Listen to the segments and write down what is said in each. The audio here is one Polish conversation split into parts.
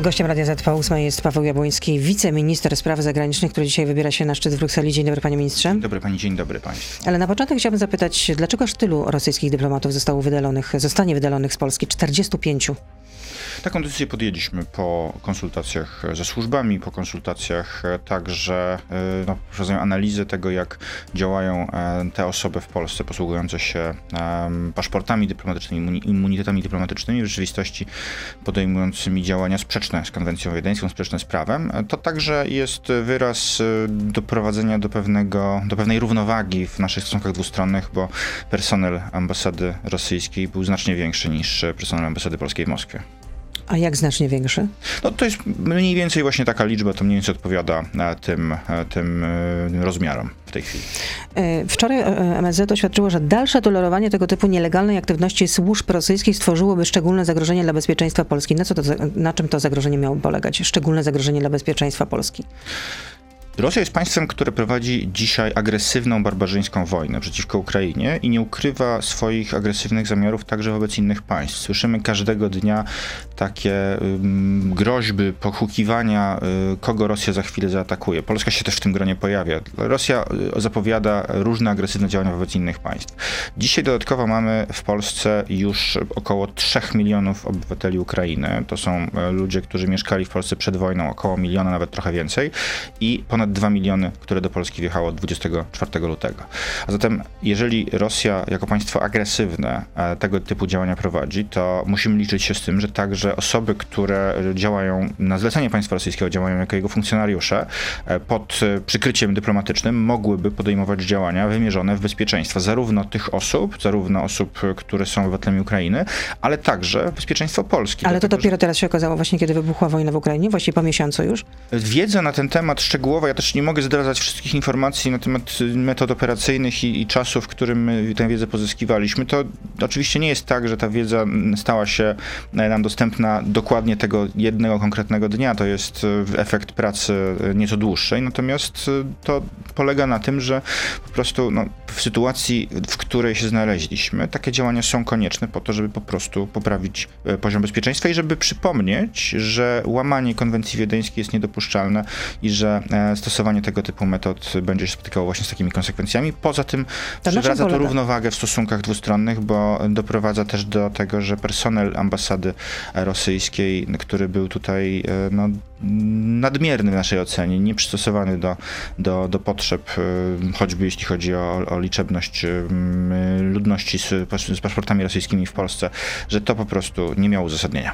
Gościem Radia ZPA jest Paweł Jabłoński, wiceminister spraw zagranicznych, który dzisiaj wybiera się na szczyt w Brukseli. Dzień dobry panie ministrze. Dzień dobry pani, dzień dobry państwu. Ale na początek chciałbym zapytać, dlaczego aż tylu rosyjskich dyplomatów zostało wydalonych, zostanie wydalonych z Polski? 45. Taką decyzję podjęliśmy po konsultacjach ze służbami, po konsultacjach także no, przeprowadzeniu analizy tego, jak działają e, te osoby w Polsce posługujące się paszportami dyplomatycznymi, immunitetami dyplomatycznymi, w rzeczywistości podejmującymi działania sprzeczne z konwencją wiedeńską, sprzeczne z prawem. To także jest wyraz e, doprowadzenia do, pewnego, do pewnej równowagi w naszych stosunkach dwustronnych, bo personel ambasady rosyjskiej był znacznie większy niż personel ambasady polskiej w Moskwie. A jak znacznie większy? No to jest mniej więcej właśnie taka liczba, to mniej więcej odpowiada tym, tym e, rozmiarom w tej chwili. E, wczoraj e, MSZ oświadczyło, że dalsze tolerowanie tego typu nielegalnej aktywności służb rosyjskich stworzyłoby szczególne zagrożenie dla bezpieczeństwa Polski. Na, co to, na czym to zagrożenie miało polegać? Szczególne zagrożenie dla bezpieczeństwa Polski. Rosja jest państwem, które prowadzi dzisiaj agresywną, barbarzyńską wojnę przeciwko Ukrainie i nie ukrywa swoich agresywnych zamiarów także wobec innych państw. Słyszymy każdego dnia takie um, groźby, pochukiwania, y, kogo Rosja za chwilę zaatakuje. Polska się też w tym gronie pojawia. Rosja y, zapowiada różne agresywne działania wobec innych państw. Dzisiaj dodatkowo mamy w Polsce już około 3 milionów obywateli Ukrainy. To są y, ludzie, którzy mieszkali w Polsce przed wojną, około miliona, nawet trochę więcej. I ponad ponad 2 miliony, które do Polski wjechało 24 lutego. A zatem, jeżeli Rosja jako państwo agresywne e, tego typu działania prowadzi, to musimy liczyć się z tym, że także osoby, które działają na zlecenie państwa rosyjskiego, działają jako jego funkcjonariusze, e, pod e, przykryciem dyplomatycznym mogłyby podejmować działania wymierzone w bezpieczeństwo zarówno tych osób, zarówno osób, które są obywatelami Ukrainy, ale także bezpieczeństwo Polski. Ale to dopiero że... teraz się okazało właśnie, kiedy wybuchła wojna w Ukrainie, właściwie po miesiącu już? Wiedza na ten temat szczegółowa, ja też nie mogę zdradzać wszystkich informacji na temat metod operacyjnych i, i czasu, w którym tę wiedzę pozyskiwaliśmy. To oczywiście nie jest tak, że ta wiedza stała się e, nam dostępna dokładnie tego jednego konkretnego dnia. To jest e, efekt pracy e, nieco dłuższej, natomiast to polega na tym, że po prostu no, w sytuacji, w której się znaleźliśmy, takie działania są konieczne po to, żeby po prostu poprawić poziom bezpieczeństwa i żeby przypomnieć, że łamanie konwencji wiedeńskiej jest niedopuszczalne i że stosowanie tego typu metod będzie się spotykało właśnie z takimi konsekwencjami. Poza tym to przywraca to równowagę w stosunkach dwustronnych, bo doprowadza też do tego, że personel ambasady rosyjskiej, który był tutaj e, no, nadmierny w naszej ocenie, nieprzystosowany do, do, do potrzeb, e, choćby jeśli chodzi o, o liczebność e, ludności z, z paszportami rosyjskimi w Polsce, że to po prostu nie miało uzasadnienia.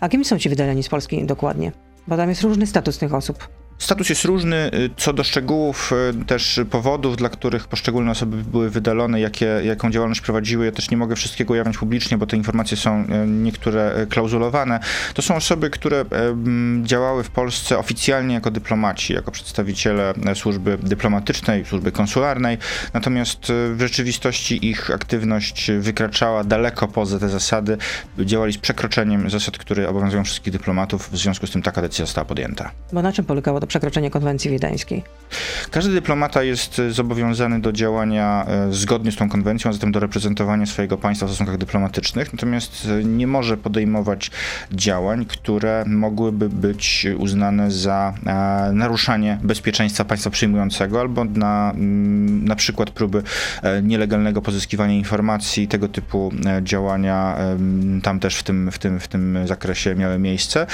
A kim są ci wydaleni z Polski dokładnie? Bo tam jest różny status tych osób. Status jest różny. Y, co do szczegółów, y, też powodów, dla których poszczególne osoby były wydalone, jakie, jaką działalność prowadziły, ja też nie mogę wszystkiego ujawniać publicznie, bo te informacje są y, niektóre klauzulowane. To są osoby, które działały w Polsce oficjalnie jako dyplomaci, jako przedstawiciele służby dyplomatycznej, służby konsularnej, natomiast w rzeczywistości ich aktywność wykraczała daleko poza te zasady. Działali z przekroczeniem zasad, które obowiązują wszystkich dyplomatów, w związku z tym taka decyzja została podjęta. Bo na czym polegało to przekroczenie konwencji wiedeńskiej. Każdy dyplomata jest e, zobowiązany do działania e, zgodnie z tą konwencją, a zatem do reprezentowania swojego państwa w stosunkach dyplomatycznych, natomiast e, nie może podejmować działań, które mogłyby być uznane za naruszanie bezpieczeństwa państwa przyjmującego albo na, mm, na przykład próby nielegalnego pozyskiwania informacji. Tego typu działania tam też w tym, w tym, w tym zakresie miały miejsce.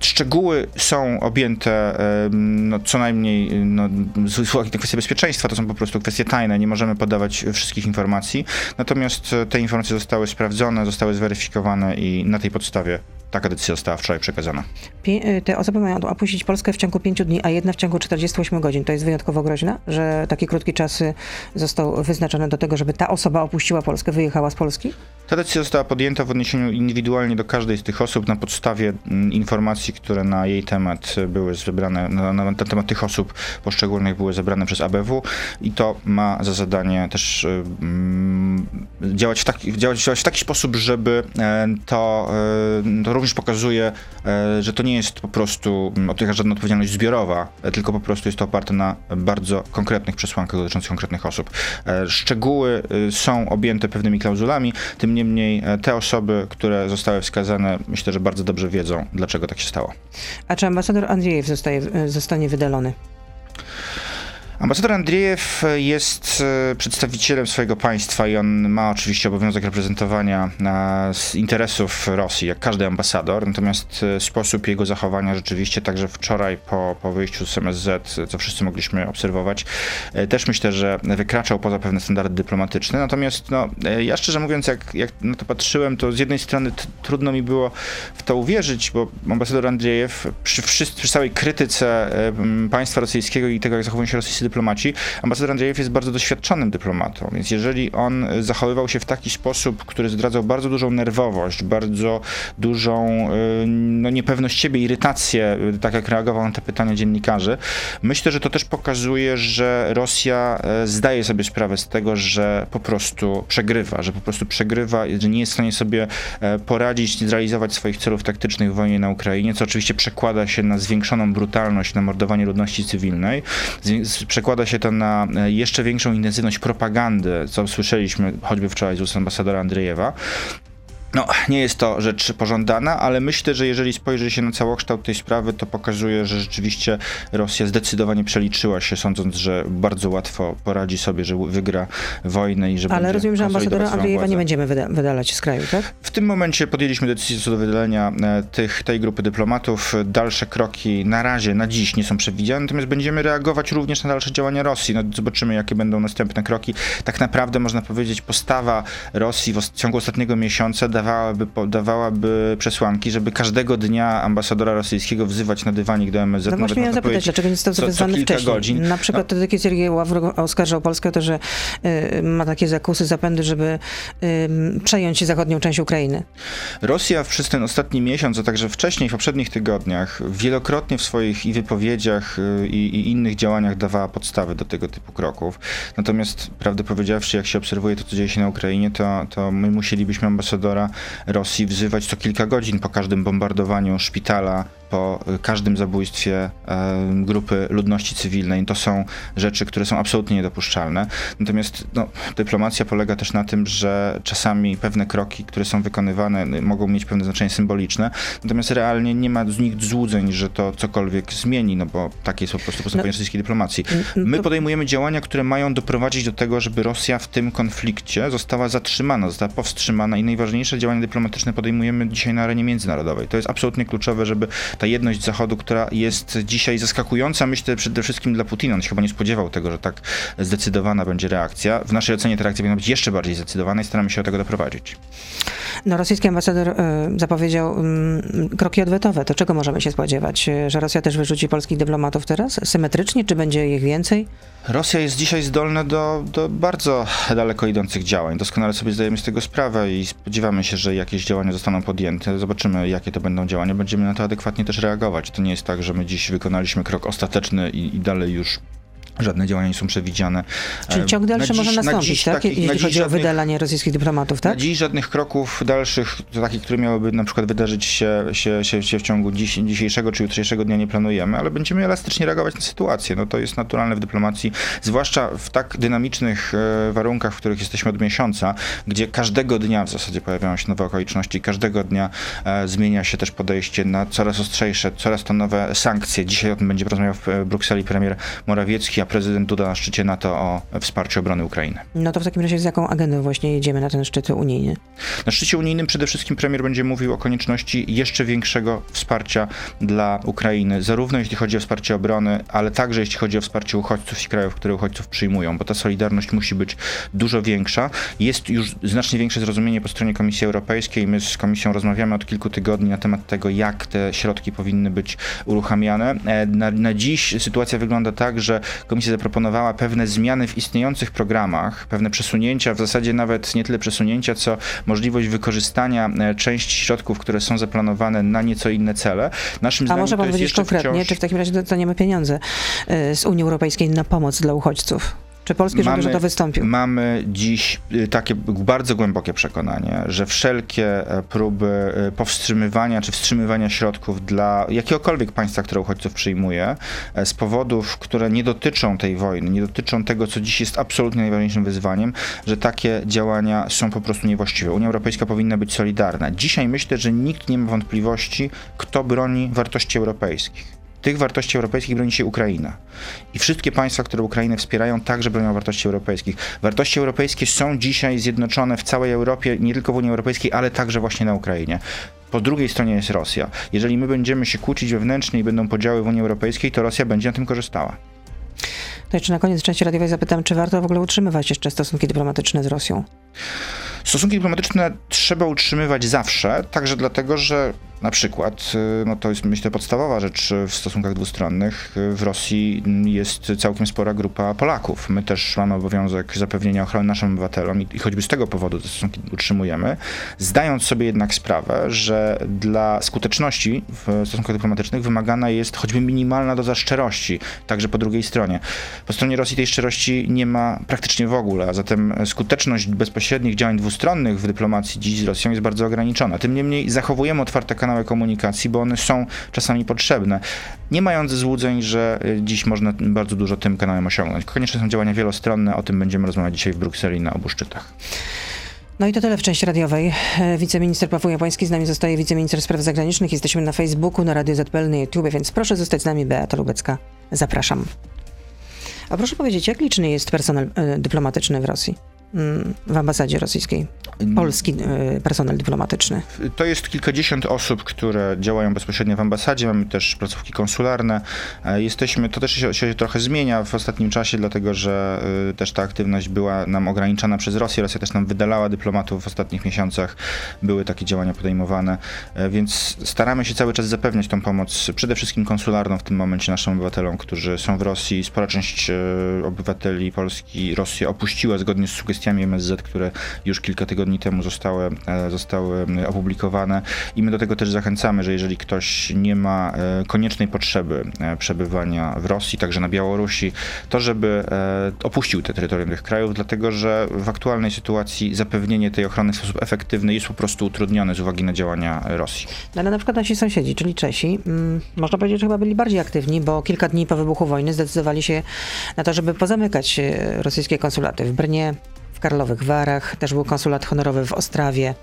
Szczegóły są objęte no, co najmniej no, z kwestie bezpieczeństwa, to są po prostu kwestie tajne, nie możemy podawać wszystkich informacji. Natomiast te informacje zostały sprawdzone, zostały zweryfikowane i na tej podstawie Taka decyzja została wczoraj przekazana. Y, te osoby mają opuścić Polskę w ciągu 5 dni, a jedna w ciągu 48 godzin. To jest wyjątkowo groźne, że taki krótki czas y, został wyznaczony do tego, żeby ta osoba opuściła Polskę, wyjechała z Polski? Ta decyzja została podjęta w odniesieniu indywidualnie do każdej z tych osób na podstawie mm, informacji, które na jej temat były zebrane, na, na, na temat tych osób poszczególnych były zebrane przez ABW i to ma za zadanie też um, działać, w taki, działać, działać w taki sposób, żeby e, to, e, to również pokazuje, e, że to nie jest po prostu mm, żadna odpowiedzialność zbiorowa, e, tylko po prostu jest to oparte na bardzo konkretnych przesłankach dotyczących konkretnych osób. E, szczegóły są objęte pewnymi klauzulami, tym niemniej te osoby, które zostały wskazane, myślę, że bardzo dobrze wiedzą, dlaczego tak się stało. A czy ambasador Andrzejew zostaje, zostanie wydalony? Ambasador Andriejew jest e, przedstawicielem swojego państwa i on ma oczywiście obowiązek reprezentowania interesów Rosji, jak każdy ambasador, natomiast e, sposób jego zachowania rzeczywiście, także wczoraj po, po wyjściu z MSZ, co wszyscy mogliśmy obserwować, e, też myślę, że wykraczał poza pewne standardy dyplomatyczne. Natomiast no, ja szczerze mówiąc, jak, jak na to patrzyłem, to z jednej strony trudno mi było w to uwierzyć, bo ambasador Andriejew przy, przy całej krytyce państwa rosyjskiego i tego, jak zachowują się rosyjscy dyplomaci, ambasador Andrzejew jest bardzo doświadczonym dyplomatą, więc jeżeli on zachowywał się w taki sposób, który zdradzał bardzo dużą nerwowość, bardzo dużą y, no, niepewność siebie, irytację, tak jak reagował na te pytania dziennikarzy, myślę, że to też pokazuje, że Rosja e, zdaje sobie sprawę z tego, że po prostu przegrywa, że po prostu przegrywa, że nie jest w stanie sobie e, poradzić, zrealizować swoich celów taktycznych w wojnie na Ukrainie, co oczywiście przekłada się na zwiększoną brutalność, na mordowanie ludności cywilnej, przekłada się to na e, jeszcze większą intensywność propagandy, co słyszeliśmy choćby wczoraj z ust ambasadora Andrzejewa. No, nie jest to rzecz pożądana, ale myślę, że jeżeli spojrzy się na całokształt tej sprawy, to pokazuje, że rzeczywiście Rosja zdecydowanie przeliczyła się, sądząc, że bardzo łatwo poradzi sobie, że wygra wojnę i że Ale rozumiem, że ambasadora Andrzejewa nie będziemy wyda wydalać z kraju, tak? W tym momencie podjęliśmy decyzję co do wydalenia e, tych, tej grupy dyplomatów. Dalsze kroki na razie, na dziś nie są przewidziane, natomiast będziemy reagować również na dalsze działania Rosji. No, zobaczymy, jakie będą następne kroki. Tak naprawdę można powiedzieć, postawa Rosji w ciągu ostatniego miesiąca dawałaby, dawałaby przesłanki, żeby każdego dnia ambasadora rosyjskiego wzywać na dywanik do MSZ. No właśnie miałem zapytać, dlaczego nie został wezwany wcześniej? Godzin. Na przykład no. wtedy, kiedy Sergiej Ławrow oskarżał Polskę o to, że y, ma takie zakusy, zapędy, żeby y, przejąć zachodnią część Ukrainy. Rosja przez ten ostatni miesiąc, a także wcześniej, w poprzednich tygodniach, wielokrotnie w swoich i wypowiedziach, y, i, i innych działaniach dawała podstawy do tego typu kroków. Natomiast, prawdę powiedziawszy, jak się obserwuje to, co dzieje się na Ukrainie, to, to my musielibyśmy ambasadora Rosji wzywać co kilka godzin po każdym bombardowaniu szpitala, po każdym zabójstwie e, grupy ludności cywilnej. To są rzeczy, które są absolutnie niedopuszczalne. Natomiast no, dyplomacja polega też na tym, że czasami pewne kroki, które są wykonywane, mogą mieć pewne znaczenie symboliczne, natomiast realnie nie ma z nich złudzeń, że to cokolwiek zmieni, no bo takie jest po prostu postępowanie no, rosyjskiej dyplomacji. My podejmujemy działania, które mają doprowadzić do tego, żeby Rosja w tym konflikcie została zatrzymana, została powstrzymana i najważniejsze działania dyplomatyczne podejmujemy dzisiaj na arenie międzynarodowej. To jest absolutnie kluczowe, żeby ta jedność Zachodu, która jest dzisiaj zaskakująca, myślę przede wszystkim dla Putina. On się chyba nie spodziewał tego, że tak zdecydowana będzie reakcja. W naszej ocenie ta reakcja powinna być jeszcze bardziej zdecydowana i staramy się do tego doprowadzić. No, rosyjski ambasador y, zapowiedział y, kroki odwetowe. To czego możemy się spodziewać? Że Rosja też wyrzuci polskich dyplomatów teraz? Symetrycznie, czy będzie ich więcej? Rosja jest dzisiaj zdolna do, do bardzo daleko idących działań. Doskonale sobie zdajemy z tego sprawę i spodziewamy się, że jakieś działania zostaną podjęte. Zobaczymy, jakie to będą działania. Będziemy na to adekwatnie też reagować. To nie jest tak, że my dziś wykonaliśmy krok ostateczny i, i dalej już Żadne działania nie są przewidziane. Czyli ciąg dalszy może nastąpić, na dziś, tak? Takich, Jeśli chodzi żadnych, o wydalanie rosyjskich dyplomatów, tak? Na dziś żadnych kroków dalszych, takich, które miałyby na przykład wydarzyć się, się, się, się w ciągu dziś, dzisiejszego czy jutrzejszego dnia nie planujemy, ale będziemy elastycznie reagować na sytuację. No to jest naturalne w dyplomacji, zwłaszcza w tak dynamicznych e, warunkach, w których jesteśmy od miesiąca, gdzie każdego dnia w zasadzie pojawiają się nowe okoliczności, każdego dnia e, zmienia się też podejście na coraz ostrzejsze, coraz to nowe sankcje. Dzisiaj o tym będzie rozmawiał w Brukseli premier Morawiecki, a prezydent Duda na szczycie NATO o wsparciu obrony Ukrainy. No to w takim razie z jaką agendą właśnie jedziemy na ten szczyt unijny? Na szczycie unijnym przede wszystkim premier będzie mówił o konieczności jeszcze większego wsparcia dla Ukrainy, zarówno jeśli chodzi o wsparcie obrony, ale także jeśli chodzi o wsparcie uchodźców i krajów, które uchodźców przyjmują, bo ta solidarność musi być dużo większa. Jest już znacznie większe zrozumienie po stronie Komisji Europejskiej. My z Komisją rozmawiamy od kilku tygodni na temat tego, jak te środki powinny być uruchamiane. E, na, na dziś sytuacja wygląda tak, że Komisja zaproponowała pewne zmiany w istniejących programach, pewne przesunięcia, w zasadzie nawet nie tyle przesunięcia, co możliwość wykorzystania e, części środków, które są zaplanowane na nieco inne cele. Naszym A może pan powiedzieć konkretnie, wciąż... czy w takim razie dostaniemy pieniądze e, z Unii Europejskiej na pomoc dla uchodźców? Czy polski rząd to wystąpił? Mamy dziś y, takie bardzo głębokie przekonanie, że wszelkie e, próby y, powstrzymywania czy wstrzymywania środków dla jakiegokolwiek państwa, które uchodźców przyjmuje, e, z powodów, które nie dotyczą tej wojny, nie dotyczą tego, co dziś jest absolutnie najważniejszym wyzwaniem, że takie działania są po prostu niewłaściwe. Unia Europejska powinna być solidarna. Dzisiaj myślę, że nikt nie ma wątpliwości, kto broni wartości europejskich. Tych wartości europejskich broni się Ukraina. I wszystkie państwa, które Ukrainę wspierają, także bronią wartości europejskich. Wartości europejskie są dzisiaj zjednoczone w całej Europie, nie tylko w Unii Europejskiej, ale także właśnie na Ukrainie. Po drugiej stronie jest Rosja. Jeżeli my będziemy się kłócić wewnętrznie i będą podziały w Unii Europejskiej, to Rosja będzie na tym korzystała. To jeszcze na koniec części radiowej zapytam, czy warto w ogóle utrzymywać jeszcze stosunki dyplomatyczne z Rosją? Stosunki dyplomatyczne trzeba utrzymywać zawsze, także dlatego, że na przykład, y, no to jest myślę podstawowa rzecz w stosunkach dwustronnych. W Rosji jest całkiem spora grupa Polaków. My też mamy obowiązek zapewnienia ochrony naszym obywatelom i choćby z tego powodu te stosunki utrzymujemy, zdając sobie jednak sprawę, że dla skuteczności w stosunkach dyplomatycznych wymagana jest choćby minimalna doza szczerości, także po drugiej stronie. Po stronie Rosji tej szczerości nie ma praktycznie w ogóle, a zatem skuteczność bezpośrednich działań dwustronnych w dyplomacji dziś z Rosją jest bardzo ograniczona. Tym niemniej zachowujemy otwarte kanały kanały komunikacji, bo one są czasami potrzebne. Nie mając złudzeń, że y, dziś można bardzo dużo tym kanałem osiągnąć. Konieczne są działania wielostronne, o tym będziemy rozmawiać dzisiaj w Brukseli na obu szczytach. No i to tyle w części radiowej. E, wiceminister Paweł Japoński, z nami zostaje wiceminister spraw zagranicznych. Jesteśmy na Facebooku, na Radio ZPL, na YouTube, więc proszę zostać z nami. Beata Lubecka. Zapraszam. A proszę powiedzieć, jak liczny jest personel y, dyplomatyczny w Rosji? W ambasadzie rosyjskiej. Polski e, personel dyplomatyczny. To jest kilkadziesiąt osób, które działają bezpośrednio w ambasadzie. Mamy też placówki konsularne. E, jesteśmy, to też się, się trochę zmienia w ostatnim czasie, dlatego że e, też ta aktywność była nam ograniczana przez Rosję. Rosja też nam wydalała dyplomatów w ostatnich miesiącach. Były takie działania podejmowane, więc staramy się cały czas zapewniać tą pomoc, przede wszystkim konsularną w tym momencie naszym obywatelom, którzy są w Rosji. Spora część obywateli Polski Rosję opuściła zgodnie z sugestiami kwestiami MSZ, które już kilka tygodni temu zostały, e, zostały opublikowane i my do tego też zachęcamy, że jeżeli ktoś nie ma e, koniecznej potrzeby e, przebywania w Rosji, także na Białorusi, to żeby opuścił te terytorium tych krajów, dlatego że w aktualnej sytuacji zapewnienie tej ochrony w sposób efektywny jest po prostu utrudnione z uwagi na działania Rosji. No, ale na przykład nasi sąsiedzi, czyli Czesi, mm, można powiedzieć, że chyba byli bardziej aktywni, bo kilka dni po wybuchu wojny zdecydowali się na to, żeby pozamykać rosyjskie konsulaty w Brnie, Karlowych Warach, też był konsulat honorowy w Ostrawie.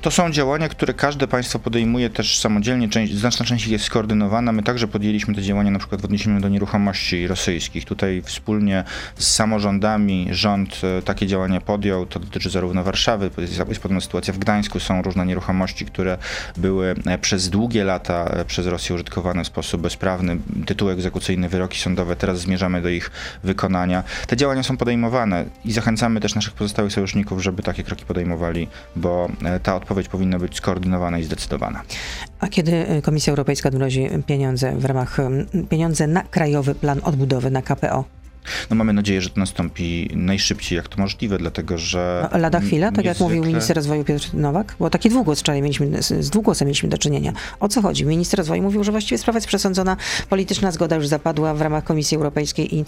To są działania, które każde państwo podejmuje też samodzielnie, część, znaczna część ich jest skoordynowana. My także podjęliśmy te działania na przykład w odniesieniu do nieruchomości rosyjskich. Tutaj wspólnie z samorządami rząd e, takie działania podjął. To dotyczy zarówno Warszawy, jest podobna sytuacja w Gdańsku, są różne nieruchomości, które były e, przez długie lata e, przez Rosję użytkowane w sposób bezprawny. Tytuły egzekucyjne, wyroki sądowe, teraz zmierzamy do ich wykonania. Te działania są podejmowane i zachęcamy też naszych pozostałych sojuszników, żeby takie kroki podejmowali, bo ta odpowiedź powinna być skoordynowana i zdecydowana. A kiedy y, Komisja Europejska odmrozi pieniądze w ramach pieniądze na krajowy plan odbudowy na KPO? No mamy nadzieję, że to nastąpi najszybciej jak to możliwe, dlatego że... No, lada chwila, tak jak mówił minister rozwoju Piotr Nowak? Bo taki dwugłos wczoraj mieliśmy, z dwugłosem mieliśmy do czynienia. O co chodzi? Minister rozwoju mówił, że właściwie sprawa jest przesądzona, polityczna zgoda już zapadła w ramach Komisji Europejskiej i yy,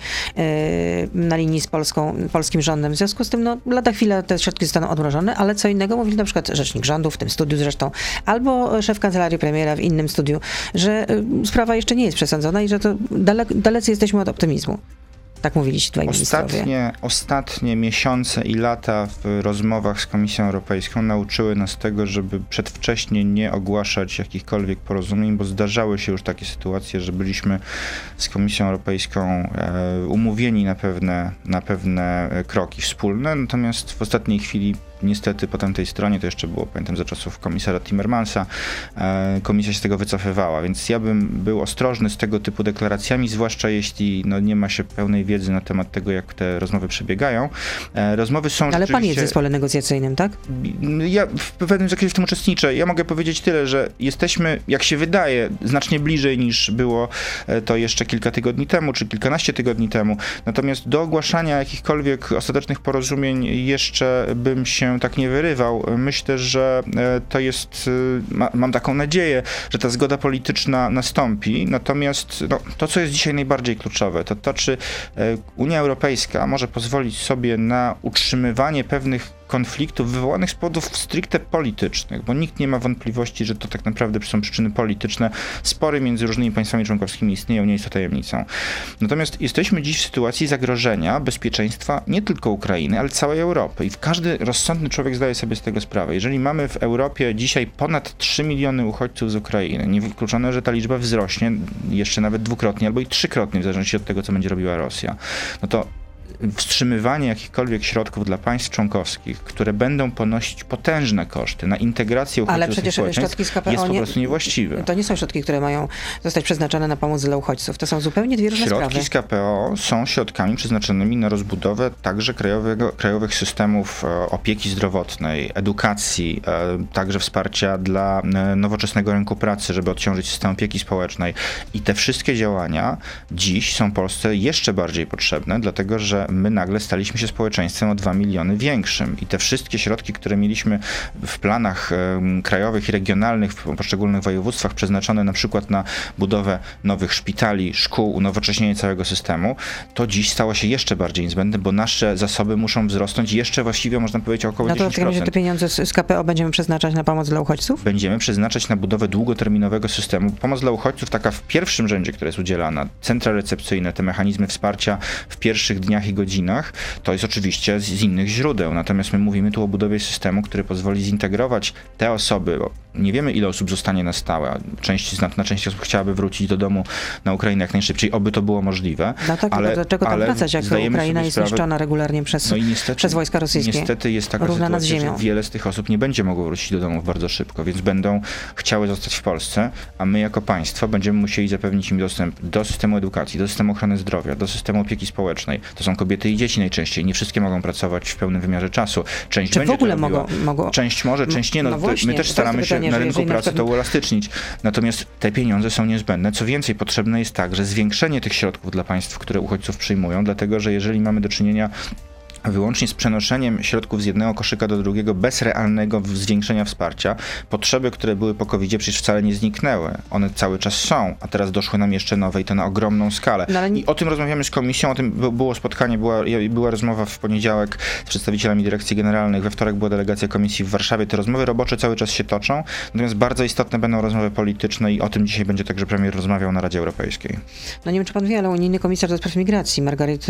na linii z Polską, polskim rządem. W związku z tym, no lada chwila te środki zostaną odmrożone, ale co innego mówili na przykład rzecznik rządu, w tym studiu zresztą, albo szef kancelarii premiera w innym studiu, że yy, sprawa jeszcze nie jest przesądzona i że to dale, dalecy jesteśmy od optymizmu. Tak dwaj ostatnie, ostatnie miesiące i lata w rozmowach z Komisją Europejską nauczyły nas tego, żeby przedwcześnie nie ogłaszać jakichkolwiek porozumień, bo zdarzały się już takie sytuacje, że byliśmy z Komisją Europejską e, umówieni na pewne, na pewne kroki wspólne, natomiast w ostatniej chwili niestety po tamtej stronie, to jeszcze było, pamiętam, za czasów komisara Timmermansa, e, komisja się z tego wycofywała, więc ja bym był ostrożny z tego typu deklaracjami, zwłaszcza jeśli no, nie ma się pełnej wiedzy na temat tego, jak te rozmowy przebiegają. E, rozmowy są Ale pan jest w zespole negocjacyjnym, tak? Ja w pewnym zakresie w tym uczestniczę. Ja mogę powiedzieć tyle, że jesteśmy, jak się wydaje, znacznie bliżej niż było e, to jeszcze kilka tygodni temu, czy kilkanaście tygodni temu. Natomiast do ogłaszania jakichkolwiek ostatecznych porozumień jeszcze bym się tak nie wyrywał. Myślę, że to jest, mam taką nadzieję, że ta zgoda polityczna nastąpi, natomiast no, to, co jest dzisiaj najbardziej kluczowe, to to, czy Unia Europejska może pozwolić sobie na utrzymywanie pewnych konfliktów wywołanych z powodów stricte politycznych, bo nikt nie ma wątpliwości, że to tak naprawdę są przyczyny polityczne. Spory między różnymi państwami członkowskimi istnieją, nie jest to tajemnicą. Natomiast jesteśmy dziś w sytuacji zagrożenia bezpieczeństwa nie tylko Ukrainy, ale całej Europy. I każdy rozsądny człowiek zdaje sobie z tego sprawę. Jeżeli mamy w Europie dzisiaj ponad 3 miliony uchodźców z Ukrainy, niewykluczone, że ta liczba wzrośnie jeszcze nawet dwukrotnie albo i trzykrotnie, w zależności od tego, co będzie robiła Rosja, no to wstrzymywanie jakichkolwiek środków dla państw członkowskich, które będą ponosić potężne koszty na integrację uchodźców Ale przecież środki z KPO jest po prostu niewłaściwe. To nie są środki, które mają zostać przeznaczone na pomoc dla uchodźców. To są zupełnie dwie różne środki sprawy. Środki z KPO są środkami przeznaczonymi na rozbudowę także krajowego, krajowych systemów e, opieki zdrowotnej, edukacji, e, także wsparcia dla e, nowoczesnego rynku pracy, żeby odciążyć system opieki społecznej. I te wszystkie działania dziś są Polsce jeszcze bardziej potrzebne, dlatego że my nagle staliśmy się społeczeństwem o 2 miliony większym i te wszystkie środki, które mieliśmy w planach krajowych i regionalnych w poszczególnych województwach przeznaczone na przykład na budowę nowych szpitali, szkół, unowocześnienie całego systemu, to dziś stało się jeszcze bardziej niezbędne, bo nasze zasoby muszą wzrosnąć jeszcze właściwie można powiedzieć około no to 10%. w takim razie te pieniądze z KPO będziemy przeznaczać na pomoc dla uchodźców? Będziemy przeznaczać na budowę długoterminowego systemu. Pomoc dla uchodźców taka w pierwszym rzędzie, która jest udzielana, centra recepcyjne, te mechanizmy wsparcia w pierwszych dniach i godzinach, to jest oczywiście z, z innych źródeł. Natomiast my mówimy tu o budowie systemu, który pozwoli zintegrować te osoby, nie wiemy ile osób zostanie na stałe, część, na część osób chciałaby wrócić do domu na Ukrainę jak najszybciej, oby to było możliwe. No tak, ale, dlaczego tam wracać, jak Ukraina jest sprawę, niszczona regularnie przez, no i niestety, przez wojska rosyjskie? Niestety jest taka Równa sytuacja, że wiele z tych osób nie będzie mogło wrócić do domów bardzo szybko, więc będą chciały zostać w Polsce, a my jako państwo będziemy musieli zapewnić im dostęp do systemu edukacji, do systemu ochrony zdrowia, do systemu opieki społecznej. To są kobiety i dzieci najczęściej. Nie wszystkie mogą pracować w pełnym wymiarze czasu. Część Czy będzie w ogóle mogą, mogą? Część może, część nie. No, no właśnie, my też staramy się pytanie, na rynku pracy na to uelastycznić. Natomiast te pieniądze są niezbędne. Co więcej, potrzebne jest także zwiększenie tych środków dla państw, które uchodźców przyjmują, dlatego że jeżeli mamy do czynienia wyłącznie z przenoszeniem środków z jednego koszyka do drugiego bez realnego zwiększenia wsparcia, potrzeby, które były po covid przecież wcale nie zniknęły. One cały czas są, a teraz doszły nam jeszcze nowe i to na ogromną skalę. No, I o tym rozmawiamy z komisją, o tym było spotkanie, była, była rozmowa w poniedziałek z przedstawicielami dyrekcji generalnych, we wtorek była delegacja komisji w Warszawie. Te rozmowy robocze cały czas się toczą, natomiast bardzo istotne będą rozmowy polityczne i o tym dzisiaj będzie także premier rozmawiał na Radzie Europejskiej. No nie wiem, czy pan wie, ale unijny komisarz do spraw migracji, Margaret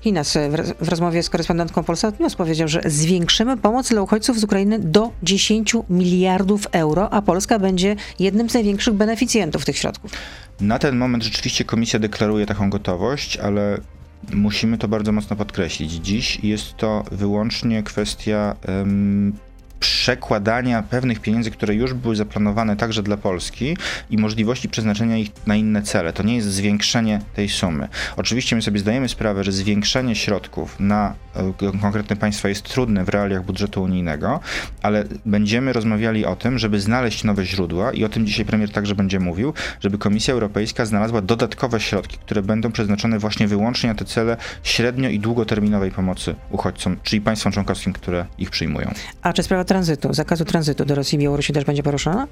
Hinas, w, w rozmowie z korespondentką Polsat News powiedział, że zwiększymy pomoc dla uchodźców z Ukrainy do 10 miliardów euro, a Polska będzie jednym z największych beneficjentów tych środków. Na ten moment rzeczywiście komisja deklaruje taką gotowość, ale musimy to bardzo mocno podkreślić. Dziś jest to wyłącznie kwestia um, przekładania pewnych pieniędzy, które już były zaplanowane także dla Polski i możliwości przeznaczenia ich na inne cele. To nie jest zwiększenie tej sumy. Oczywiście my sobie zdajemy sprawę, że zwiększenie środków na e, konkretne państwa jest trudne w realiach budżetu unijnego, ale będziemy rozmawiali o tym, żeby znaleźć nowe źródła i o tym dzisiaj premier także będzie mówił, żeby Komisja Europejska znalazła dodatkowe środki, które będą przeznaczone właśnie wyłącznie na te cele średnio i długoterminowej pomocy uchodźcom, czyli państwom członkowskim, które ich przyjmują. A czy sprawa tranzytu, zakazu tranzytu do Rosji i Białorusi też będzie poruszona?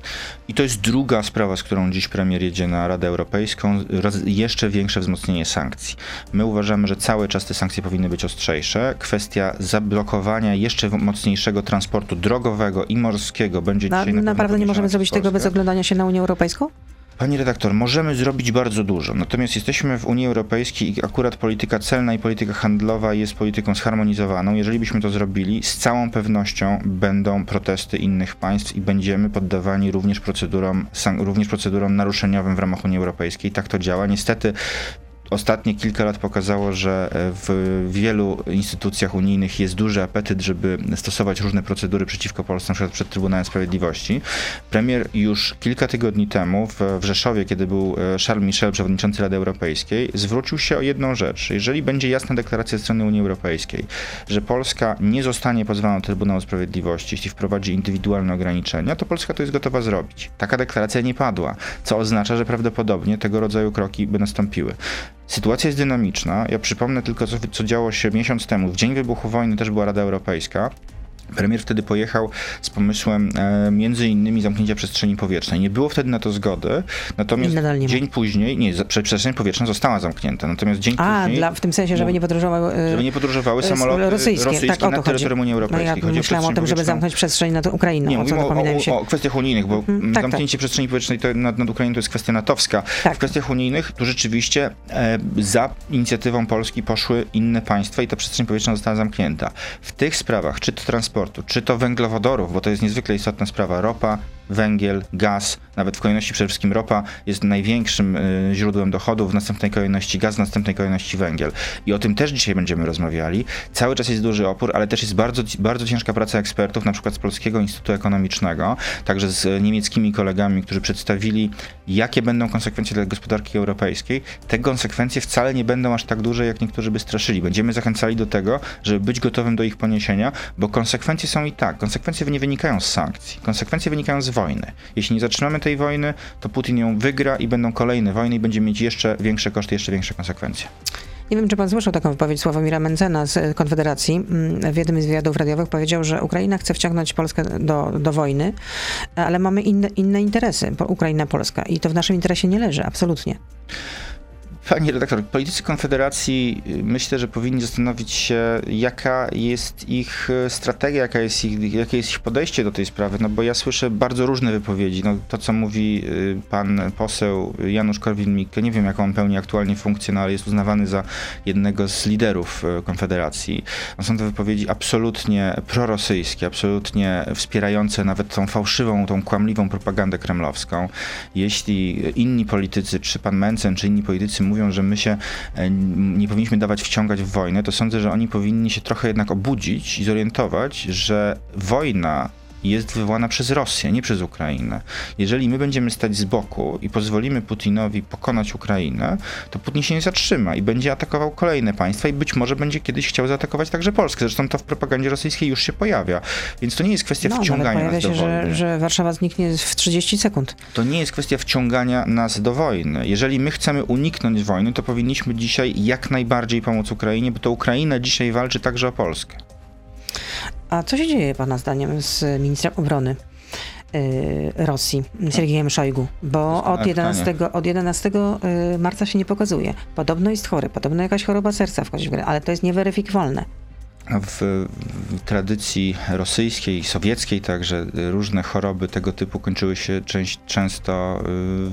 I to jest druga sprawa, z którą dziś premier jedzie na Radę Europejską, jeszcze większe wzmocnienie sankcji. My uważamy, że cały czas te sankcje powinny być ostrzejsze. Kwestia zablokowania jeszcze mocniejszego transportu drogowego i morskiego będzie na, dzisiaj na Naprawdę nie możemy zrobić tego bez oglądania się na Unię Europejską? Pani redaktor, możemy zrobić bardzo dużo, natomiast jesteśmy w Unii Europejskiej i akurat polityka celna i polityka handlowa jest polityką zharmonizowaną. Jeżeli byśmy to zrobili, z całą pewnością będą protesty innych państw i będziemy poddawani również procedurom, również procedurom naruszeniowym w ramach Unii Europejskiej. Tak to działa. Niestety ostatnie kilka lat pokazało, że e, w wielu instytucjach unijnych jest duży apetyt, żeby stosować różne procedury przeciwko Polsce, przykład przed Trybunałem Sprawiedliwości. Premier już kilka tygodni temu w, w Rzeszowie, kiedy był e, Charles Michel, przewodniczący Rady Europejskiej, zwrócił się o jedną rzecz. Jeżeli będzie jasna deklaracja ze strony Unii Europejskiej, że Polska nie zostanie pozwana do Trybunału Sprawiedliwości, jeśli wprowadzi indywidualne ograniczenia, to Polska to jest gotowa zrobić. Taka deklaracja nie padła, co oznacza, że prawdopodobnie tego rodzaju kroki by nastąpiły. Sytuacja jest dynamiczna. Ja przypomnę tylko, co, co działo się miesiąc temu. W dzień wybuchu wojny też była Rada Europejska Premier wtedy pojechał z pomysłem e, między innymi zamknięcia przestrzeni powietrznej. Nie było wtedy na to zgody, natomiast dzień później, nie, przestrzeń powietrzna została zamknięta, natomiast dzień A, później... Dla, w tym sensie, żeby nie podróżowały... E, żeby nie podróżowały samoloty rosyjskie, rosyjskie tak, na terytorium Unii Europejskiej. No ja myślałam o tym, żeby zamknąć przestrzeń nad Ukrainą. Nie, mówimy o, o, się. o kwestiach unijnych, bo mhm, tak, zamknięcie tak. przestrzeni powietrznej to nad, nad Ukrainą to jest kwestia natowska. Tak. W kwestiach unijnych tu rzeczywiście e, za inicjatywą Polski poszły inne państwa i ta przestrzeń powietrzna została zamknięta. W tych sprawach, czy to transportu, czy to węglowodorów, bo to jest niezwykle istotna sprawa. Ropa, węgiel, gaz, nawet w kolejności przede wszystkim ropa jest największym y, źródłem dochodów, w następnej kolejności gaz, w następnej kolejności węgiel. I o tym też dzisiaj będziemy rozmawiali. Cały czas jest duży opór, ale też jest bardzo, bardzo ciężka praca ekspertów, na przykład z Polskiego Instytutu Ekonomicznego, także z niemieckimi kolegami, którzy przedstawili, jakie będą konsekwencje dla gospodarki europejskiej. Te konsekwencje wcale nie będą aż tak duże, jak niektórzy by straszyli. Będziemy zachęcali do tego, żeby być gotowym do ich poniesienia, bo konsekwencje są i tak. Konsekwencje nie wynikają z sankcji. Konsekwencje wynikają z wojny. Jeśli nie zatrzymamy tej wojny, to Putin ją wygra i będą kolejne wojny i będzie mieć jeszcze większe koszty, jeszcze większe konsekwencje. Nie wiem, czy pan słyszał taką wypowiedź Sławomira Mencena z Konfederacji. Mm, w jednym z wywiadów radiowych powiedział, że Ukraina chce wciągnąć Polskę do, do wojny, ale mamy inne, inne interesy, Ukraina-Polska i to w naszym interesie nie leży, absolutnie. Pani redaktor, politycy Konfederacji y, myślę, że powinni zastanowić się, jaka jest ich y, strategia, jaka jest ich, jakie jest ich podejście do tej sprawy, no bo ja słyszę bardzo różne wypowiedzi. No, to, co mówi y, pan poseł Janusz Korwin-Mikke, nie wiem, jaką on pełni aktualnie funkcję, no ale jest uznawany za jednego z liderów Konfederacji. No, są to wypowiedzi absolutnie prorosyjskie, absolutnie wspierające nawet tą fałszywą, tą kłamliwą propagandę kremlowską. Jeśli inni politycy, czy pan Mencen, czy inni politycy mówią, że my się e, nie powinniśmy dawać wciągać w wojnę, to sądzę, że oni powinni się trochę jednak obudzić i zorientować, że wojna jest wywołana przez Rosję, nie przez Ukrainę. Jeżeli my będziemy stać z boku i pozwolimy Putinowi pokonać Ukrainę, to Putin się nie zatrzyma i będzie atakował kolejne państwa i być może będzie kiedyś chciał zaatakować także Polskę. Zresztą to w propagandzie rosyjskiej już się pojawia. Więc to nie jest kwestia no, wciągania nas do się, wojny. Że, że Warszawa zniknie w 30 sekund. To nie jest kwestia wciągania nas do wojny. Jeżeli my chcemy uniknąć wojny, to powinniśmy dzisiaj jak najbardziej pomóc Ukrainie, bo to Ukraina dzisiaj walczy także o Polskę. A co się dzieje Pana zdaniem z ministrem obrony? Y, Rosji, Siergiejem Szojgu, bo od 11, od 11 y, marca się nie pokazuje. Podobno jest chory, podobno jakaś choroba serca wchodzi w grę, ale to jest nieweryfikowalne w, tradycji rosyjskiej, sowieckiej także różne choroby tego typu kończyły się część, często y,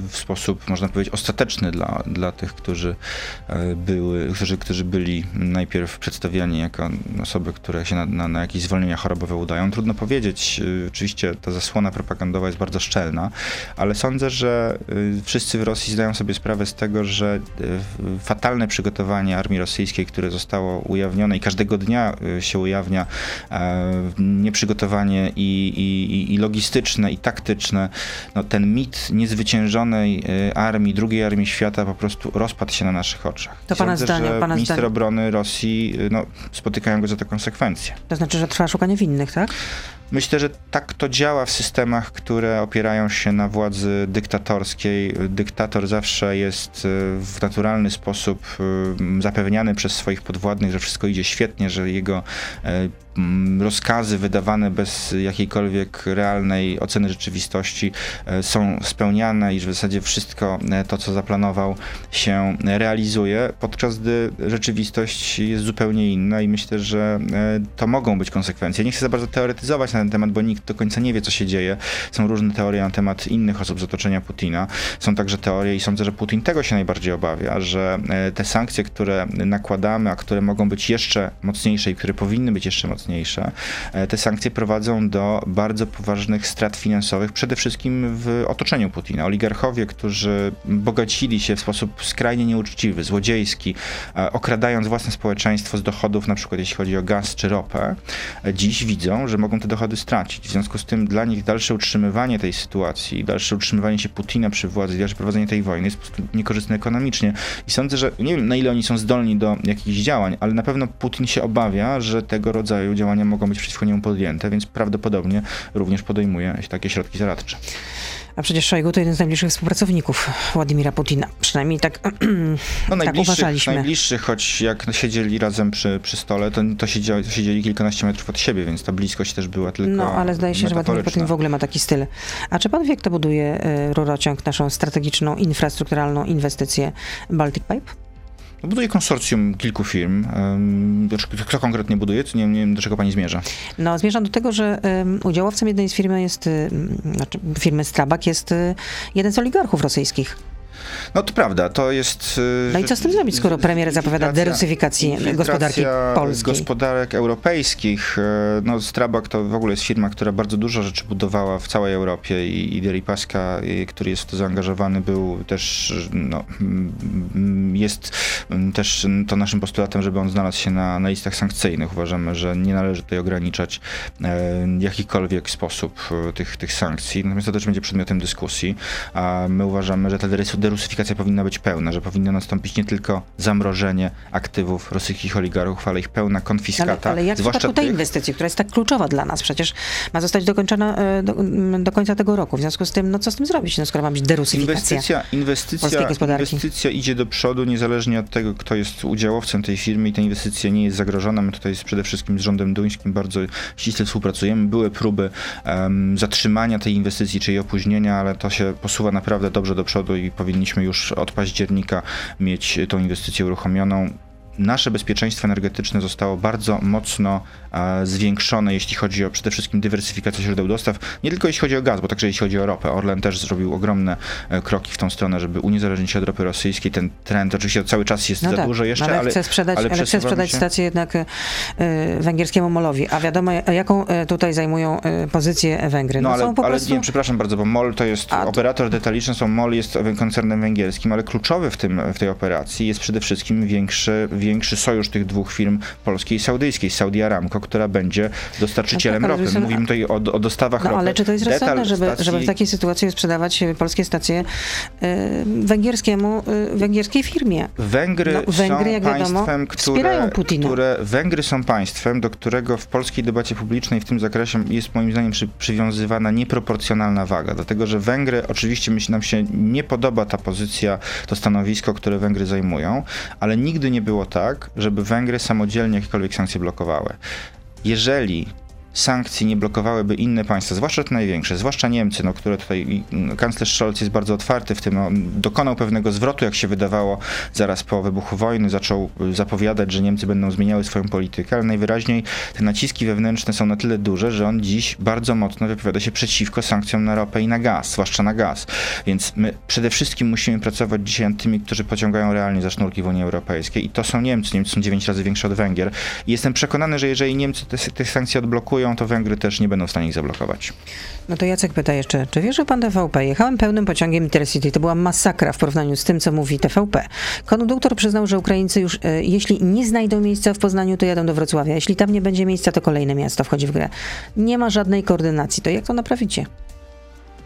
w sposób, można powiedzieć, ostateczny dla, dla tych, którzy y, były, którzy, którzy byli najpierw przedstawiani jako osoby, które się na, na, na jakieś zwolnienia chorobowe udają. Trudno powiedzieć, y, oczywiście ta zasłona propagandowa jest bardzo szczelna, ale sądzę, że wszyscy w Rosji zdają sobie sprawę z tego, że fatalne przygotowanie armii rosyjskiej, które zostało ujawnione i każdego dnia się ujawnia e, nieprzygotowanie i, i, i logistyczne, i taktyczne. No, ten mit niezwyciężonej e, armii, drugiej armii świata po prostu rozpadł się na naszych oczach. To pana Sądzę, zdanie, że pana minister zdanie. obrony Rosji no, spotykają go za te konsekwencje. To znaczy, że trwa szukanie winnych, tak? Myślę, że tak to działa w systemach, które opierają się na władzy dyktatorskiej. Dyktator zawsze jest e, w naturalny sposób zapewniany przez swoich podwładnych, że wszystko idzie świetnie, że jego e, rozkazy wydawane bez jakiejkolwiek realnej oceny rzeczywistości e, są spełniane i że w zasadzie wszystko e, to, co zaplanował, się realizuje, podczas gdy rzeczywistość jest zupełnie inna i myślę, że to mogą być konsekwencje. Nie chcę za bardzo teoretyzować na ten temat, bo nikt do końca nie wie, co się dzieje. Są różne teorie na temat innych osób z otoczenia Putina. Są także teorie i sądzę, że Putin tego się najbardziej obawia, że te sankcje, które nakładamy, a które mogą być jeszcze mocniejsze i które powinny być jeszcze mocniejsze, e, te sankcje prowadzą do bardzo poważnych strat finansowych, przede wszystkim w otoczeniu Putina. Oligarchowie, którzy bogacili się w sposób skrajnie nieuczciwy, złodziejski, e, okradając własne społeczeństwo z dochodów, na przykład jeśli chodzi o gaz czy ropę, e, dziś widzą, że mogą te dochody stracić. W związku z tym dla nich dalsze utrzymywanie tej sytuacji, dalsze utrzymywanie się Putina przy władzy, dalsze prowadzenie tej wojny jest po prostu niekorzystne ekonomicznie. I sądzę, że nie wiem na ile oni są zdolni do jakichś działań, ale na pewno Putin się obawia, że tego rodzaju działania mogą być przeciwko niemu podjęte, więc prawdopodobnie również podejmuje takie środki zaradcze. A przecież Szojgu to jeden z najbliższych współpracowników Władimira Putina. Przynajmniej tak, No tak uważaliśmy. najbliższych, choć jak siedzieli razem przy, przy stole, to, to, siedzieli, to siedzieli kilkanaście metrów od siebie, więc ta bliskość też była tylko No, ale zdaje się, że Władimir Putin w ogóle ma taki styl. A czy pan wie, kto buduje y, rurociąg, naszą strategiczną, infrastrukturalną inwestycję Baltic Pipe? No, buduje konsorcjum kilku firm. Kto konkretnie buduje, nie, nie wiem, do czego pani zmierza. No, zmierzam do tego, że udziałowcem jednej z firmy jest, znaczy firmy Strabag jest y, jeden z oligarchów rosyjskich. No to prawda, to jest... y, No i co z tym zrobić, skoro premier zapowiada derusyfikację gospodarki polskiej? gospodarek europejskich. e, No Strabag to w ogóle jest firma, która bardzo dużo rzeczy budowała w całej Europie i, i Deripaska, który jest w to zaangażowany, był też, no, mm, jest mm, też to naszym postulatem, żeby on znalazł się na, na listach sankcyjnych. Uważamy, że nie należy tutaj ograniczać e, w jakikolwiek sposób e, tych, tych sankcji. Natomiast to też będzie przedmiotem dyskusji. A my uważamy, że ta derys- derusyfikacja powinna być pełna, że powinno nastąpić nie tylko zamrożenie aktywów rosyjskich oligarchów, ale ich pełna konfiskata. Ale, ale jak w zwłaszcza przypadku tej tych, inwestycji, która jest tak kluczowa dla nas, przecież ma zostać dokończona e, do, do końca tego roku. W związku z tym, no co z tym zrobić, no, skoro ma być derusyfikacja? Inwestycja, inwestycja, inwestycja idzie do przodu, niezależnie od tego, kto jest udziałowcem tej firmy i ta inwestycja nie jest zagrożona. My tutaj przede wszystkim z rządem duńskim bardzo ściśle współpracujemy. Były próby em, zatrzymania tej inwestycji czy jej opóźnienia, ale to się posuwa naprawdę dobrze do przodu i powinniśmy już od października mieć tą inwestycję uruchomioną. Nasze bezpieczeństwo energetyczne zostało bardzo mocno e, zwiększone, jeśli chodzi o przede wszystkim dywersyfikację źródeł dostaw. Nie tylko jeśli chodzi o gaz, bo także jeśli chodzi o ropę. Orlen też zrobił ogromne e, kroki w tą stronę, żeby uniezależnić się od ropy rosyjskiej. Ten trend oczywiście cały czas jest No za tak, dużo jeszcze, ale, ale, chce sprzedać, ale chce przesuwamy sprzedać się- stację jednak e, węgierskiemu MOL-owi. A wiadomo, jaką tutaj zajmują pozycję Węgry. No, ale, są po ale prostu... nie, przepraszam bardzo, bo MOL to jest A, to- operator detaliczny, są MOL jest koncernem węgierskim, ale kluczowy w, tym, w tej operacji jest przede wszystkim większy, większy sojusz tych dwóch firm polskiej i saudyjskiej, Saudi Aramco, która będzie dostarczycielem tak, ropy. Mówimy tutaj o, o dostawach No ropy. ale czy to jest Detal rozsądne, żeby, stacji- żeby w takiej sytuacji sprzedawać polskie stacje e, węgierskiemu, e, węgierskiej firmie? Węgry, No, Węgry, są jak wiadomo, państwem, wspierają które, które Węgry są państwem, do którego w polskiej debacie publicznej w tym zakresie jest moim zdaniem przy, przywiązywana nieproporcjonalna waga. Dlatego, że Węgry, oczywiście myśl, nam się nie podoba ta pozycja, to stanowisko, które Węgry zajmują, ale nigdy nie było tak, żeby Węgry samodzielnie jakiekolwiek sankcje blokowały. Jeżeli sankcji nie blokowałyby inne państwa, zwłaszcza te największe, zwłaszcza Niemcy, no, które tutaj, kanclerz Scholz jest bardzo otwarty w tym, on dokonał pewnego zwrotu, jak się wydawało, zaraz po wybuchu wojny, zaczął y, zapowiadać, że Niemcy będą zmieniały swoją politykę, ale najwyraźniej te naciski wewnętrzne są na tyle duże, że on dziś bardzo mocno wypowiada się przeciwko sankcjom na ropę i na gaz, zwłaszcza na gaz. Więc my przede wszystkim musimy pracować dzisiaj nad tymi, którzy pociągają realnie za sznurki w Unii Europejskiej i to są Niemcy. Niemcy są 9 razy większe od Węgier. I jestem przekonany, że jeżeli Niemcy te, te sankcje odblokują, to Węgry też nie będą w stanie ich zablokować. No to Jacek pyta jeszcze, czy wierzy pan TVP? Jechałem pełnym pociągiem Intercity. To była masakra w porównaniu z tym, co mówi TVP. Konduktor przyznał, że Ukraińcy już, e, jeśli nie znajdą miejsca w Poznaniu, to jadą do Wrocławia. Jeśli tam nie będzie miejsca, to kolejne miasto wchodzi w grę. Nie ma żadnej koordynacji. To jak to naprawicie?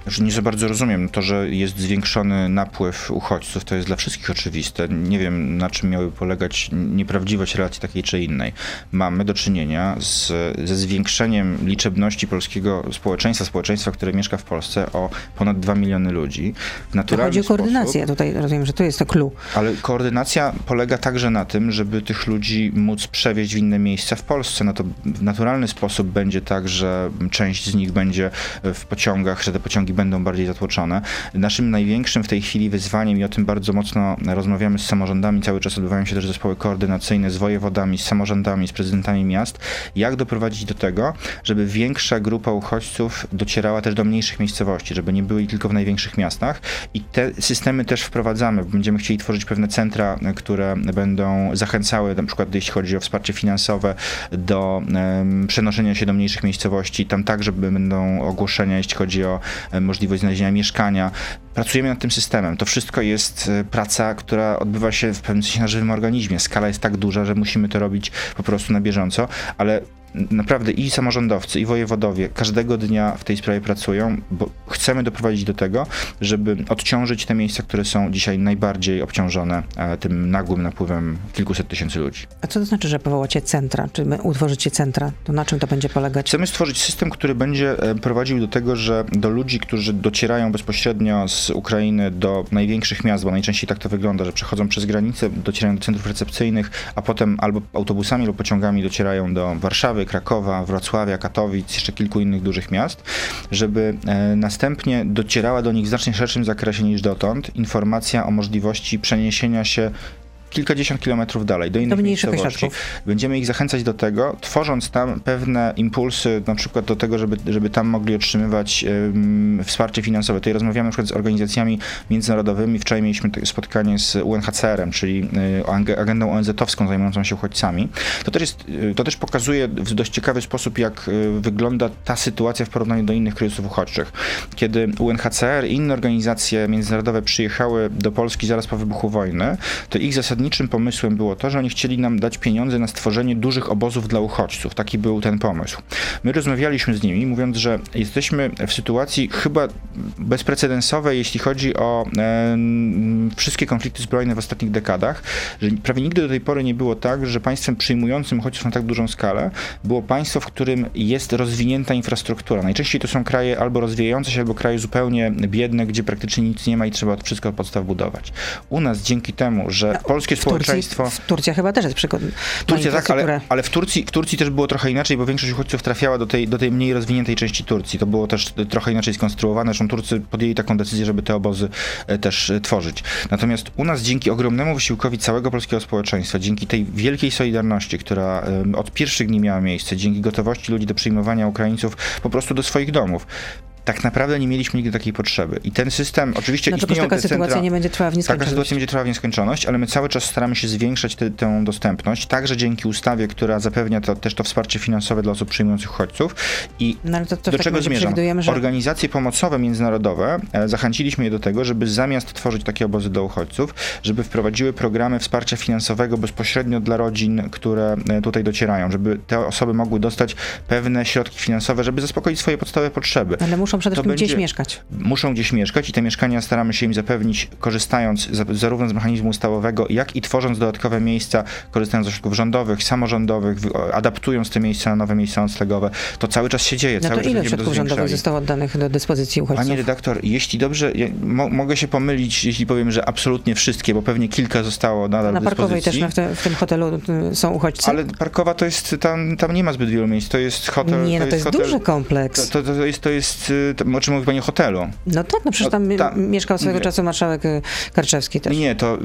Że nie za bardzo rozumiem to, że jest zwiększony napływ uchodźców, to jest dla wszystkich oczywiste. Nie wiem, na czym miały polegać nieprawdziwość relacji takiej czy innej. Mamy do czynienia z, ze zwiększeniem liczebności polskiego społeczeństwa, społeczeństwa, które mieszka w Polsce o ponad 2 miliony ludzi. W naturalny chodzi o sposób, koordynację. Tutaj rozumiem, że to jest to clue. Ale koordynacja polega także na tym, żeby tych ludzi móc przewieźć w inne miejsca w Polsce. No to w naturalny sposób będzie tak, że część z nich będzie w pociągach, że te pociągi będą bardziej zatłoczone. Naszym największym w tej chwili wyzwaniem i o tym bardzo mocno rozmawiamy z samorządami, cały czas odbywają się też zespoły koordynacyjne z wojewodami, z samorządami, z prezydentami miast, jak doprowadzić do tego, żeby większa grupa uchodźców docierała też do mniejszych miejscowości, żeby nie byli tylko w największych miastach i te systemy też wprowadzamy. Będziemy chcieli tworzyć pewne centra, które będą zachęcały, na przykład jeśli chodzi o wsparcie finansowe, do em, przenoszenia się do mniejszych miejscowości. Tam także będą ogłoszenia, jeśli chodzi o możliwość znalezienia mieszkania. Pracujemy nad tym systemem. To wszystko jest e, praca, która odbywa się w pewnym sensie na żywym organizmie. Skala jest tak duża, że musimy to robić po prostu na bieżąco, ale naprawdę i samorządowcy, i wojewodowie każdego dnia w tej sprawie pracują, bo chcemy doprowadzić do tego, żeby odciążyć te miejsca, które są dzisiaj najbardziej obciążone e, tym nagłym napływem kilkuset tysięcy ludzi. A co to znaczy, że powołacie centra? Czy my utworzycie centra? To na czym to będzie polegać? Chcemy stworzyć system, który będzie e, prowadził do tego, że do ludzi, którzy docierają bezpośrednio z Ukrainy do największych miast, bo najczęściej tak to wygląda, że przechodzą przez granicę, docierają do centrów recepcyjnych, a potem albo autobusami lub pociągami docierają do Warszawy, Krakowa, Wrocławia, Katowic, jeszcze kilku innych dużych miast, żeby e, następnie docierała do nich w znacznie szerszym zakresie niż dotąd informacja o możliwości przeniesienia się kilkadziesiąt kilometrów dalej, do innych Do miejscowości. Będziemy ich zachęcać do tego, tworząc tam pewne impulsy, na przykład do tego, żeby, żeby tam mogli otrzymywać em, wsparcie finansowe. Tutaj rozmawiamy na przykład z organizacjami międzynarodowymi. Wczoraj mieliśmy spotkanie z UNHCR-em, czyli y, ag- agendą ONZ-owską zajmującą się uchodźcami. To też, jest, y, to też pokazuje w dość ciekawy sposób, jak y, wygląda ta sytuacja w porównaniu do innych kryzysów uchodźczych. Kiedy UNHCR i inne organizacje międzynarodowe przyjechały do Polski zaraz po wybuchu wojny, to ich zasadniczym pomysłem było to, że oni chcieli nam dać pieniądze na stworzenie dużych obozów dla uchodźców. Taki był ten pomysł. My rozmawialiśmy z nimi, mówiąc, że jesteśmy w sytuacji chyba bezprecedensowej, jeśli chodzi o e, wszystkie konflikty zbrojne w ostatnich dekadach, że prawie nigdy do tej pory nie było tak, że państwem przyjmującym uchodźców na tak dużą skalę było państwo, w którym jest rozwinięta infrastruktura. Najczęściej to są kraje albo rozwijające się, albo kraje zupełnie biedne, gdzie praktycznie nic nie ma i trzeba od wszystko od podstaw budować. U nas dzięki temu, że polskie W Turcji, społeczeństwo... w Turcja chyba też jest przykład. Turcja tak, ale, ale w, Turcji, w Turcji też było trochę inaczej, bo większość uchodźców trafiała do tej, do tej mniej rozwiniętej części Turcji. To było też trochę inaczej skonstruowane. Zresztą Turcy podjęli taką decyzję, żeby te obozy e, też e, tworzyć. Natomiast u nas dzięki ogromnemu wysiłkowi całego polskiego społeczeństwa, dzięki tej wielkiej solidarności, która od pierwszych dni miała miejsce, dzięki gotowości ludzi do przyjmowania Ukraińców po prostu do swoich domów, tak naprawdę nie mieliśmy nigdy takiej potrzeby. I ten system, oczywiście No to istnieją taka te sytuacja centra... nie będzie trwała w Taka nieskończoność. sytuacja będzie trwała w nieskończoność, ale my cały czas staramy się zwiększać te, tę dostępność, także dzięki ustawie, która zapewnia to, też to wsparcie finansowe dla osób przyjmujących uchodźców. I No ale to, to do czego zmierzam? że Organizacje pomocowe międzynarodowe e, zachęciliśmy je do tego, żeby zamiast tworzyć takie obozy dla uchodźców, żeby wprowadziły programy wsparcia finansowego bezpośrednio dla rodzin, które e, tutaj docierają, żeby te osoby mogły dostać pewne środki finansowe, żeby zaspokoić swoje podstawowe potrzeby. ale muszą przede to wszystkim gdzieś będzie- mieszkać. Muszą gdzieś mieszkać i te mieszkania staramy się im zapewnić, korzystając za, zarówno z mechanizmu ustawowego, jak i tworząc dodatkowe miejsca, korzystając ze środków rządowych, samorządowych, wy- adaptując te miejsca na nowe miejsca noclegowe. To cały czas się dzieje, No cały to ile to środków rządowych zostało oddanych do dyspozycji uchodźców? Panie redaktor, jeśli dobrze, ja, mo, mogę się pomylić, jeśli powiem, że absolutnie wszystkie, bo pewnie kilka zostało nadal Na Parkowej też dyspozycji. na, w, te, w tym hotelu y, są uchodźcy? Ale Parkowa to jest, tam, tam nie ma zbyt wielu miejsc, to jest hotel. nie, no to jest hotel, duży kompleks. To, to, to jest, to jest, o czym mówi pani o hotelu? No tak, no przecież tam, tam- mieszkał swego nie. czasu marszałek y, Karczewski też. Nie, to,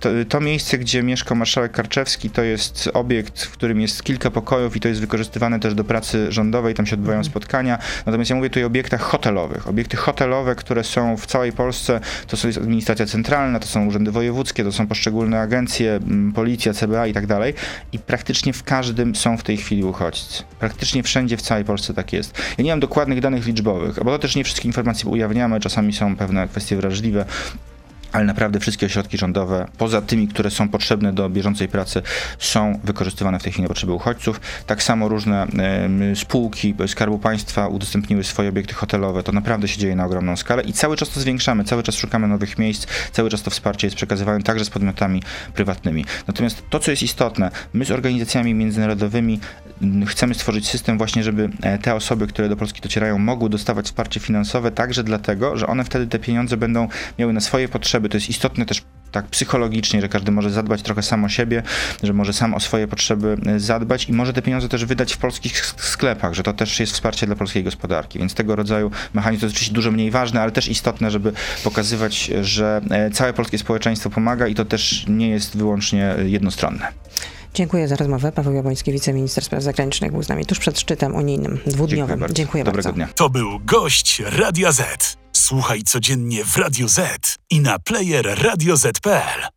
to, to miejsce, gdzie mieszkał marszałek Karczewski, to jest obiekt, w którym jest kilka pokojów i to jest wykorzystywane też do pracy rządowej, tam się odbywają Mhm. spotkania. Natomiast ja mówię tutaj o obiektach hotelowych. Obiekty hotelowe, które są w całej Polsce, to są- jest administracja centralna, to są urzędy wojewódzkie, to są poszczególne agencje, policja, CBA i tak dalej. I praktycznie w każdym są w tej chwili uchodźcy. Praktycznie wszędzie w całej Polsce tak jest. Ja nie mam dokładnych danych liczbowych, bo to też nie wszystkie informacje ujawniamy, czasami są pewne kwestie wrażliwe ale naprawdę wszystkie ośrodki rządowe, poza tymi, które są potrzebne do bieżącej pracy, są wykorzystywane w tej chwili na potrzeby uchodźców. Tak samo różne em, spółki Skarbu Państwa udostępniły swoje obiekty hotelowe. To naprawdę się dzieje na ogromną skalę i cały czas to zwiększamy, cały czas szukamy nowych miejsc, cały czas to wsparcie jest przekazywane także z podmiotami prywatnymi. Natomiast to, co jest istotne, my z organizacjami międzynarodowymi m, chcemy stworzyć system właśnie, żeby e, te osoby, które do Polski docierają, mogły dostawać wsparcie finansowe także dlatego, że one wtedy te pieniądze będą miały na swoje potrzeby. To jest istotne też tak psychologicznie, że każdy może zadbać trochę sam o siebie, że może sam o swoje potrzeby e, zadbać i może te pieniądze też wydać w polskich sk- sklepach, że to też jest wsparcie dla polskiej gospodarki. Więc tego rodzaju mechanizm to jest oczywiście dużo mniej ważne, ale też istotne, żeby pokazywać, że e, całe polskie społeczeństwo pomaga i to też nie jest wyłącznie jednostronne. Dziękuję za rozmowę. Paweł Jabłoński, wiceminister spraw zagranicznych, był z nami tuż przed szczytem unijnym, dwudniowym. bardzo. Dziękuję Dobrego bardzo. dnia. To był gość Radia Z. Słuchaj codziennie w Radio Z i na player radioz.pl.